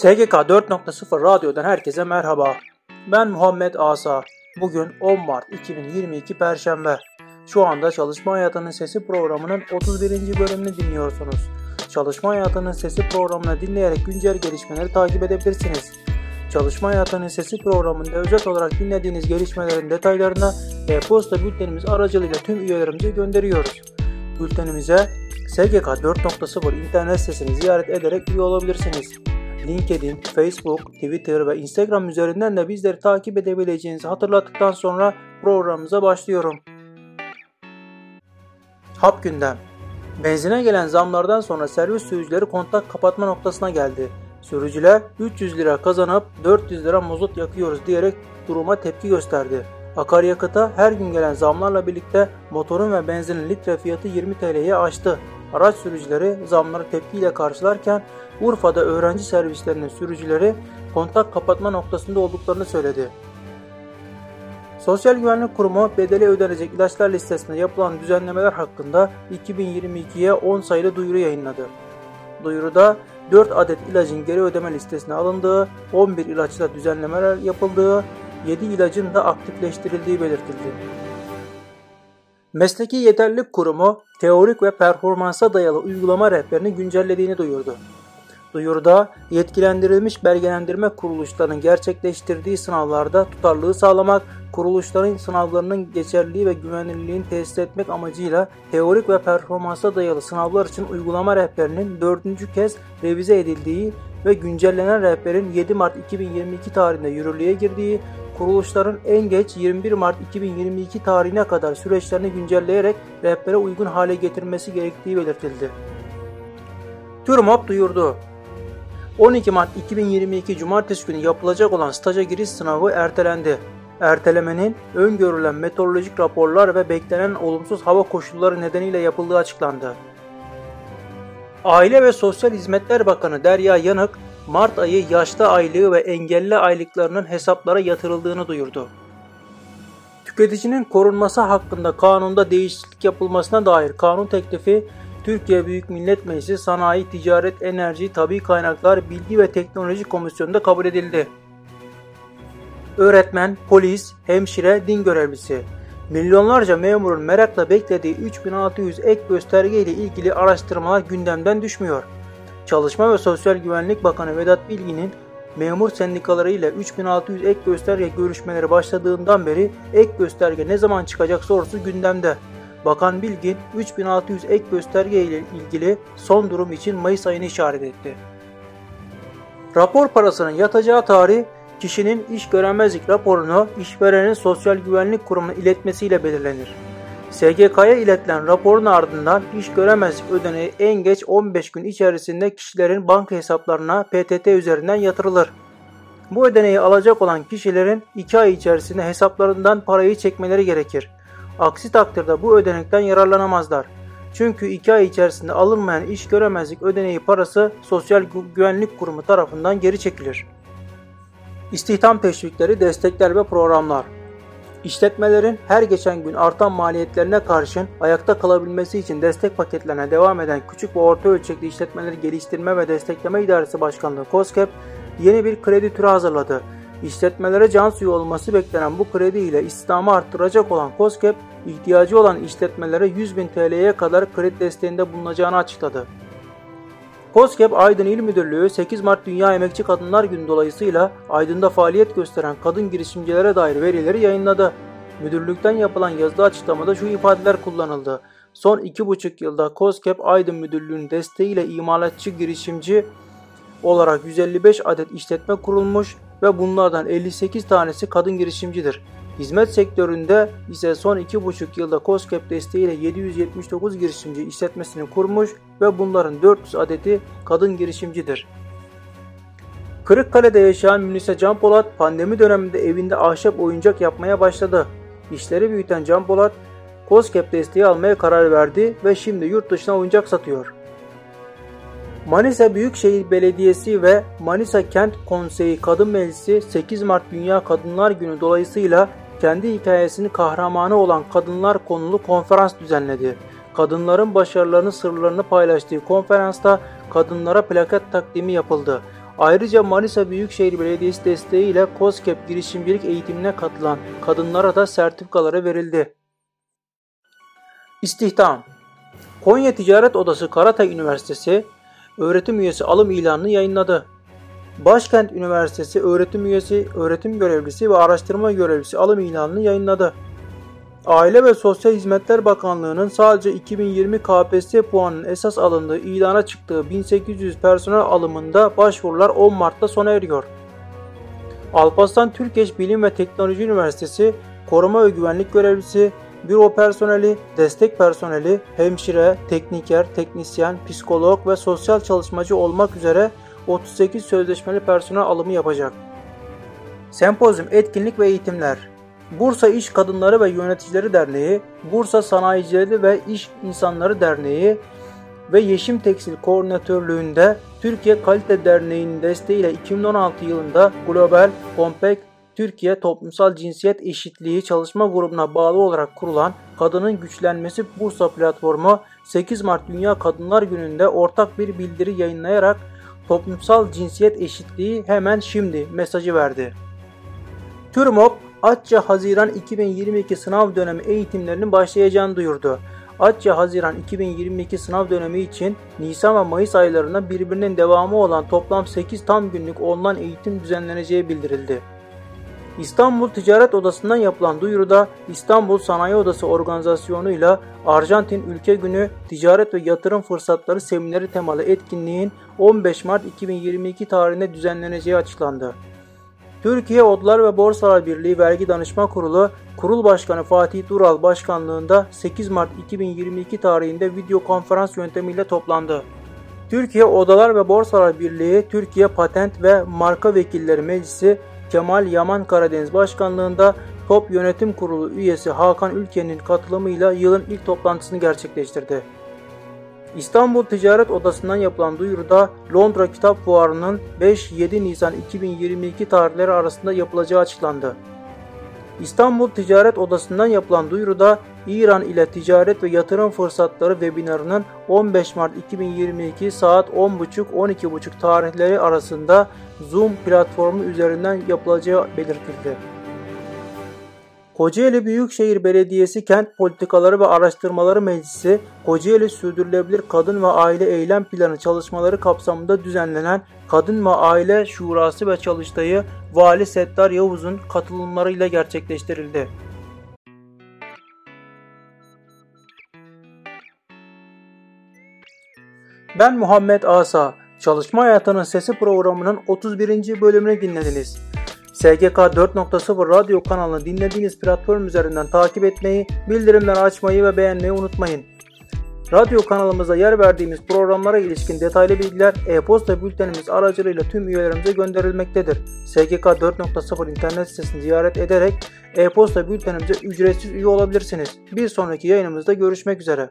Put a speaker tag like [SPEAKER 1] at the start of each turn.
[SPEAKER 1] SGK 4.0 Radyo'dan herkese merhaba. Ben Muhammed Asa. Bugün 10 Mart 2022 Perşembe. Şu anda Çalışma Hayatının Sesi programının 31. bölümünü dinliyorsunuz. Çalışma Hayatının Sesi programını dinleyerek güncel gelişmeleri takip edebilirsiniz. Çalışma Hayatının Sesi programında özet olarak dinlediğiniz gelişmelerin detaylarını e-posta bültenimiz aracılığıyla tüm üyelerimize gönderiyoruz. Bültenimize SGK 4.0 internet sitesini ziyaret ederek üye olabilirsiniz. LinkedIn, Facebook, Twitter ve Instagram üzerinden de bizleri takip edebileceğinizi hatırlattıktan sonra programımıza başlıyorum. Hap gündem. Benzine gelen zamlardan sonra servis sürücüleri kontak kapatma noktasına geldi. Sürücüler 300 lira kazanıp 400 lira mazot yakıyoruz diyerek duruma tepki gösterdi. Akaryakıta her gün gelen zamlarla birlikte motorun ve benzinin litre fiyatı 20 TL'ye aştı. Araç sürücüleri zamları tepkiyle karşılarken Urfa'da öğrenci servislerinin sürücüleri kontak kapatma noktasında olduklarını söyledi. Sosyal Güvenlik Kurumu bedeli ödenecek ilaçlar listesinde yapılan düzenlemeler hakkında 2022'ye 10 sayılı duyuru yayınladı. Duyuruda 4 adet ilacın geri ödeme listesine alındığı, 11 ilaçla düzenlemeler yapıldığı, 7 ilacın da aktifleştirildiği belirtildi. Mesleki Yeterlilik Kurumu teorik ve performansa dayalı uygulama rehberini güncellediğini duyurdu. Duyuruda yetkilendirilmiş belgelendirme kuruluşlarının gerçekleştirdiği sınavlarda tutarlılığı sağlamak, kuruluşların sınavlarının geçerliliği ve güvenilirliğini tesis etmek amacıyla teorik ve performansa dayalı sınavlar için uygulama rehberinin dördüncü kez revize edildiği ve güncellenen rehberin 7 Mart 2022 tarihinde yürürlüğe girdiği, kuruluşların en geç 21 Mart 2022 tarihine kadar süreçlerini güncelleyerek rehbere uygun hale getirmesi gerektiği belirtildi. TÜRMOP duyurdu. 12 Mart 2022 Cumartesi günü yapılacak olan staja giriş sınavı ertelendi. Ertelemenin öngörülen meteorolojik raporlar ve beklenen olumsuz hava koşulları nedeniyle yapıldığı açıklandı. Aile ve Sosyal Hizmetler Bakanı Derya Yanık, Mart ayı yaşlı aylığı ve engelli aylıklarının hesaplara yatırıldığını duyurdu. Tüketicinin korunması hakkında kanunda değişiklik yapılmasına dair kanun teklifi Türkiye Büyük Millet Meclisi Sanayi, Ticaret, Enerji, Tabi Kaynaklar, Bilgi ve Teknoloji Komisyonu'nda kabul edildi. Öğretmen, polis, hemşire, din görevlisi. Milyonlarca memurun merakla beklediği 3600 ek gösterge ile ilgili araştırmalar gündemden düşmüyor. Çalışma ve Sosyal Güvenlik Bakanı Vedat Bilgin'in memur sendikaları ile 3600 ek gösterge görüşmeleri başladığından beri ek gösterge ne zaman çıkacak sorusu gündemde. Bakan Bilgin 3600 ek gösterge ile ilgili son durum için Mayıs ayını işaret etti. Rapor parasının yatacağı tarih kişinin iş göremezlik raporunu işverenin Sosyal Güvenlik Kurumu'na iletmesiyle belirlenir. SGK'ya iletilen raporun ardından iş göremezlik ödeneği en geç 15 gün içerisinde kişilerin banka hesaplarına PTT üzerinden yatırılır. Bu ödeneği alacak olan kişilerin 2 ay içerisinde hesaplarından parayı çekmeleri gerekir. Aksi takdirde bu ödenekten yararlanamazlar. Çünkü 2 ay içerisinde alınmayan iş göremezlik ödeneği parası Sosyal Güvenlik Kurumu tarafından geri çekilir. İstihdam teşvikleri, destekler ve programlar İşletmelerin her geçen gün artan maliyetlerine karşın ayakta kalabilmesi için destek paketlerine devam eden küçük ve orta ölçekli işletmeleri geliştirme ve destekleme idaresi başkanlığı COSGAP yeni bir kredi türü hazırladı. İşletmelere can suyu olması beklenen bu kredi ile istihdamı arttıracak olan COSGAP, ihtiyacı olan işletmelere 100 bin TL'ye kadar kredi desteğinde bulunacağını açıkladı. COSGAP Aydın İl Müdürlüğü 8 Mart Dünya Emekçi Kadınlar Günü dolayısıyla Aydın'da faaliyet gösteren kadın girişimcilere dair verileri yayınladı. Müdürlükten yapılan yazılı açıklamada şu ifadeler kullanıldı. Son 2,5 yılda COSGAP Aydın Müdürlüğü'nün desteğiyle imalatçı girişimci olarak 155 adet işletme kurulmuş ve bunlardan 58 tanesi kadın girişimcidir. Hizmet sektöründe ise son 2,5 yılda COSGAP desteğiyle 779 girişimci işletmesini kurmuş ve bunların 400 adeti kadın girişimcidir. Kırıkkale'de yaşayan Münise Can Polat pandemi döneminde evinde ahşap oyuncak yapmaya başladı. İşleri büyüten Can Polat, COSGAP desteği almaya karar verdi ve şimdi yurt dışına oyuncak satıyor. Manisa Büyükşehir Belediyesi ve Manisa Kent Konseyi Kadın Meclisi 8 Mart Dünya Kadınlar Günü dolayısıyla kendi hikayesini kahramanı olan kadınlar konulu konferans düzenledi. Kadınların başarılarını sırlarını paylaştığı konferansta kadınlara plaket takdimi yapıldı. Ayrıca Manisa Büyükşehir Belediyesi desteğiyle COSGAP girişimcilik eğitimine katılan kadınlara da sertifikaları verildi. İstihdam Konya Ticaret Odası Karatay Üniversitesi öğretim üyesi alım ilanını yayınladı. Başkent Üniversitesi öğretim üyesi, öğretim görevlisi ve araştırma görevlisi alım ilanını yayınladı. Aile ve Sosyal Hizmetler Bakanlığı'nın sadece 2020 KPSS puanının esas alındığı ilana çıktığı 1800 personel alımında başvurular 10 Mart'ta sona eriyor. Alparslan Türkeş Bilim ve Teknoloji Üniversitesi koruma ve güvenlik görevlisi, büro personeli, destek personeli, hemşire, tekniker, teknisyen, psikolog ve sosyal çalışmacı olmak üzere 38 sözleşmeli personel alımı yapacak. Sempozyum, etkinlik ve eğitimler Bursa İş Kadınları ve Yöneticileri Derneği, Bursa Sanayicileri ve İş İnsanları Derneği ve Yeşim Tekstil Koordinatörlüğünde Türkiye Kalite Derneği'nin desteğiyle 2016 yılında Global Compact Türkiye Toplumsal Cinsiyet Eşitliği Çalışma Grubuna bağlı olarak kurulan Kadının Güçlenmesi Bursa platformu 8 Mart Dünya Kadınlar Günü'nde ortak bir bildiri yayınlayarak toplumsal cinsiyet eşitliği hemen şimdi mesajı verdi. TÜRMOP, Atça Haziran 2022 sınav dönemi eğitimlerinin başlayacağını duyurdu. Atça Haziran 2022 sınav dönemi için Nisan ve Mayıs aylarında birbirinin devamı olan toplam 8 tam günlük online eğitim düzenleneceği bildirildi. İstanbul Ticaret Odası'ndan yapılan duyuruda İstanbul Sanayi Odası organizasyonuyla Arjantin Ülke Günü Ticaret ve Yatırım Fırsatları Semineri temalı etkinliğin 15 Mart 2022 tarihinde düzenleneceği açıklandı. Türkiye Odalar ve Borsalar Birliği Vergi Danışma Kurulu, Kurul Başkanı Fatih Dural Başkanlığında 8 Mart 2022 tarihinde video konferans yöntemiyle toplandı. Türkiye Odalar ve Borsalar Birliği, Türkiye Patent ve Marka Vekilleri Meclisi Kemal Yaman Karadeniz Başkanlığında Top Yönetim Kurulu üyesi Hakan Ülke'nin katılımıyla yılın ilk toplantısını gerçekleştirdi. İstanbul Ticaret Odası'ndan yapılan duyuruda Londra Kitap Fuarı'nın 5-7 Nisan 2022 tarihleri arasında yapılacağı açıklandı. İstanbul Ticaret Odası'ndan yapılan duyuruda İran ile ticaret ve yatırım fırsatları webinarının 15 Mart 2022 saat 10.30-12.30 tarihleri arasında Zoom platformu üzerinden yapılacağı belirtildi. Kocaeli Büyükşehir Belediyesi Kent Politikaları ve Araştırmaları Meclisi, Kocaeli Sürdürülebilir Kadın ve Aile Eylem Planı çalışmaları kapsamında düzenlenen Kadın ve Aile Şurası ve Çalıştayı Vali Settar Yavuz'un katılımlarıyla gerçekleştirildi. Ben Muhammed Asa. Çalışma Hayatının Sesi programının 31. bölümünü dinlediniz. SGK 4.0 radyo kanalını dinlediğiniz platform üzerinden takip etmeyi, bildirimleri açmayı ve beğenmeyi unutmayın. Radyo kanalımıza yer verdiğimiz programlara ilişkin detaylı bilgiler e-posta bültenimiz aracılığıyla tüm üyelerimize gönderilmektedir. SGK 4.0 internet sitesini ziyaret ederek e-posta bültenimize ücretsiz üye olabilirsiniz. Bir sonraki yayınımızda görüşmek üzere.